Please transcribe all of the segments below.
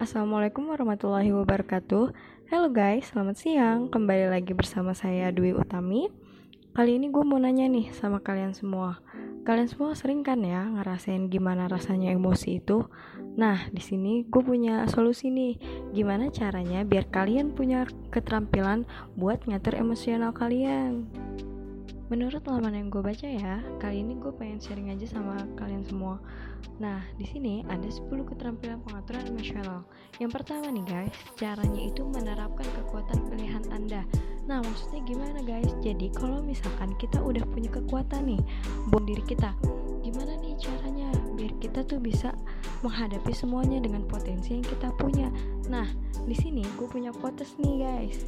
Assalamualaikum warahmatullahi wabarakatuh. Halo guys, selamat siang. Kembali lagi bersama saya Dwi Utami. Kali ini gue mau nanya nih sama kalian semua. Kalian semua sering kan ya ngerasain gimana rasanya emosi itu? Nah, di sini gue punya solusi nih. Gimana caranya biar kalian punya keterampilan buat ngatur emosional kalian Menurut laman yang gue baca ya, kali ini gue pengen sharing aja sama kalian semua. Nah, di sini ada 10 keterampilan pengaturan emosional. Yang pertama nih guys, caranya itu menerapkan kekuatan pilihan Anda. Nah, maksudnya gimana guys? Jadi, kalau misalkan kita udah punya kekuatan nih, bom diri kita, gimana nih caranya biar kita tuh bisa menghadapi semuanya dengan potensi yang kita punya. Nah, di sini gue punya quotes nih guys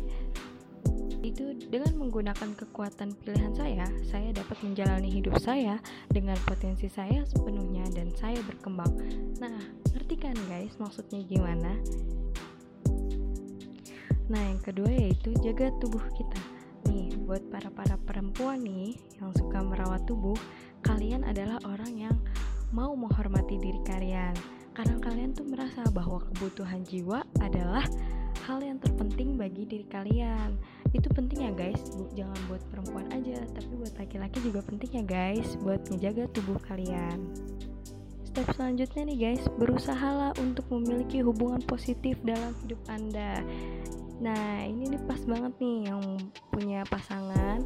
itu dengan menggunakan kekuatan pilihan saya, saya dapat menjalani hidup saya dengan potensi saya sepenuhnya dan saya berkembang. Nah, ngerti kan guys maksudnya gimana? Nah, yang kedua yaitu jaga tubuh kita. Nih, buat para-para perempuan nih yang suka merawat tubuh, kalian adalah orang yang mau menghormati diri kalian. Karena kalian tuh merasa bahwa kebutuhan jiwa adalah hal yang terpenting bagi diri kalian itu penting ya guys. Bu, jangan buat perempuan aja tapi buat laki-laki juga penting ya guys buat menjaga tubuh kalian. Step selanjutnya nih guys berusahalah untuk memiliki hubungan positif dalam hidup anda. Nah ini nih pas banget nih yang punya pasangan.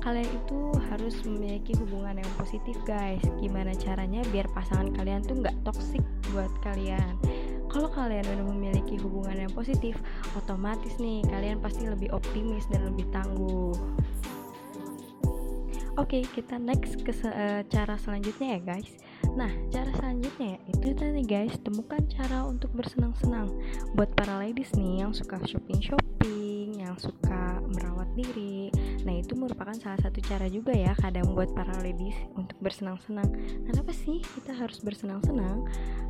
Kalian itu harus memiliki hubungan yang positif guys. Gimana caranya biar pasangan kalian tuh gak toxic buat kalian kalau kalian udah memiliki hubungan yang positif, otomatis nih kalian pasti lebih optimis dan lebih tangguh. Oke, okay, kita next ke uh, cara selanjutnya ya guys. Nah, cara selanjutnya ya, itu tadi guys, temukan cara untuk bersenang-senang. Buat para ladies nih yang suka shopping-shopping, yang suka merawat diri. Nah, itu merupakan salah satu cara juga ya kadang buat para ladies bersenang-senang. Kenapa sih kita harus bersenang-senang?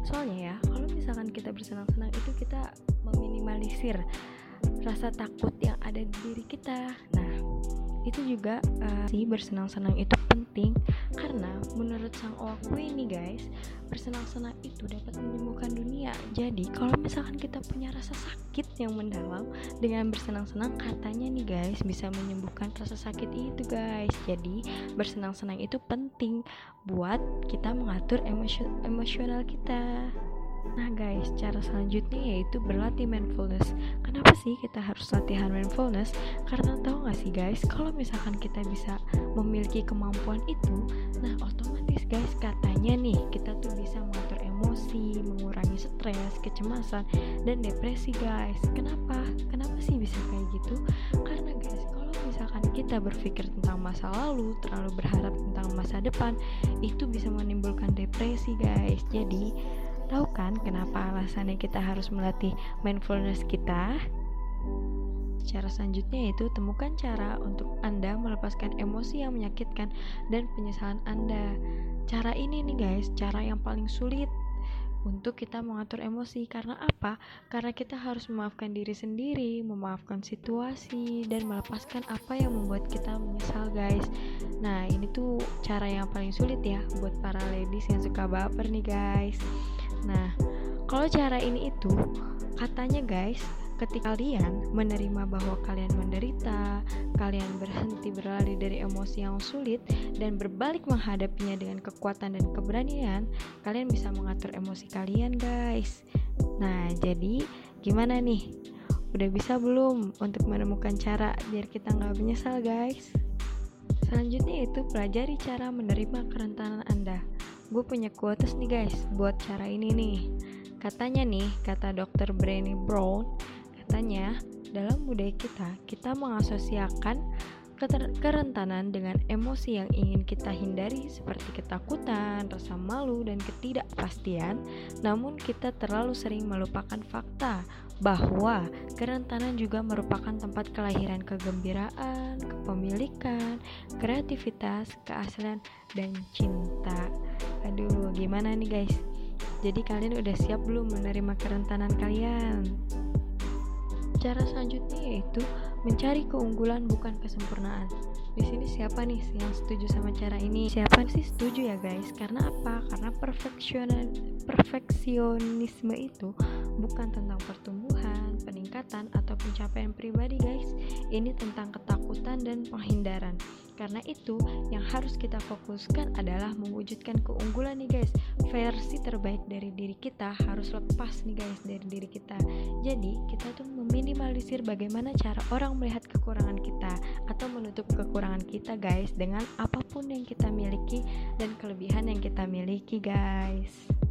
Soalnya ya, kalau misalkan kita bersenang-senang itu kita meminimalisir rasa takut yang ada di diri itu juga uh, sih bersenang-senang itu penting. Karena menurut sang Oakwe ini guys bersenang-senang itu dapat menyembuhkan dunia. Jadi kalau misalkan kita punya rasa sakit yang mendalam dengan bersenang-senang katanya nih guys bisa menyembuhkan rasa sakit itu guys. Jadi bersenang-senang itu penting buat kita mengatur emosional kita Nah guys, cara selanjutnya yaitu berlatih mindfulness. Kenapa sih kita harus latihan mindfulness? Karena tahu gak sih guys, kalau misalkan kita bisa memiliki kemampuan itu, nah otomatis guys katanya nih kita tuh bisa mengatur emosi, mengurangi stres, kecemasan, dan depresi guys. Kenapa? Kenapa sih bisa kayak gitu? Karena guys, kalau misalkan kita berpikir tentang masa lalu, terlalu berharap tentang masa depan, itu bisa menimbulkan depresi guys. Jadi Tahu kan kenapa alasannya kita harus melatih mindfulness kita? Cara selanjutnya yaitu temukan cara untuk Anda melepaskan emosi yang menyakitkan dan penyesalan Anda. Cara ini nih guys, cara yang paling sulit untuk kita mengatur emosi karena apa? Karena kita harus memaafkan diri sendiri, memaafkan situasi dan melepaskan apa yang membuat kita menyesal, guys. Nah, ini tuh cara yang paling sulit ya buat para ladies yang suka baper nih, guys. Nah, kalau cara ini itu katanya guys, ketika kalian menerima bahwa kalian menderita, kalian berhenti berlari dari emosi yang sulit dan berbalik menghadapinya dengan kekuatan dan keberanian, kalian bisa mengatur emosi kalian, guys. Nah, jadi gimana nih? Udah bisa belum untuk menemukan cara biar kita nggak menyesal, guys? Selanjutnya itu pelajari cara menerima kerentanan Anda gue punya quotes nih guys buat cara ini nih katanya nih kata dokter Brené Brown katanya dalam budaya kita kita mengasosiakan kerentanan dengan emosi yang ingin kita hindari seperti ketakutan, rasa malu, dan ketidakpastian, namun kita terlalu sering melupakan fakta bahwa kerentanan juga merupakan tempat kelahiran kegembiraan, kepemilikan, kreativitas, keaslian, dan cinta. Aduh, gimana nih guys? Jadi kalian udah siap belum menerima kerentanan kalian? Cara selanjutnya yaitu mencari keunggulan bukan kesempurnaan. Di sini siapa nih yang setuju sama cara ini? Siapa sih setuju ya guys? Karena apa? Karena perfeksionisme itu bukan tentang pertumbuhan, peningkatan, atau pencapaian pribadi guys. Ini tentang ketakutan dan penghindaran. Karena itu, yang harus kita fokuskan adalah mewujudkan keunggulan nih guys. Versi terbaik dari diri kita harus lepas nih guys dari diri kita. Jadi, kita tuh meminimalisir bagaimana cara orang melihat kekurangan kita atau menutup kekurangan kita guys dengan apa pun yang kita miliki dan kelebihan yang kita miliki guys.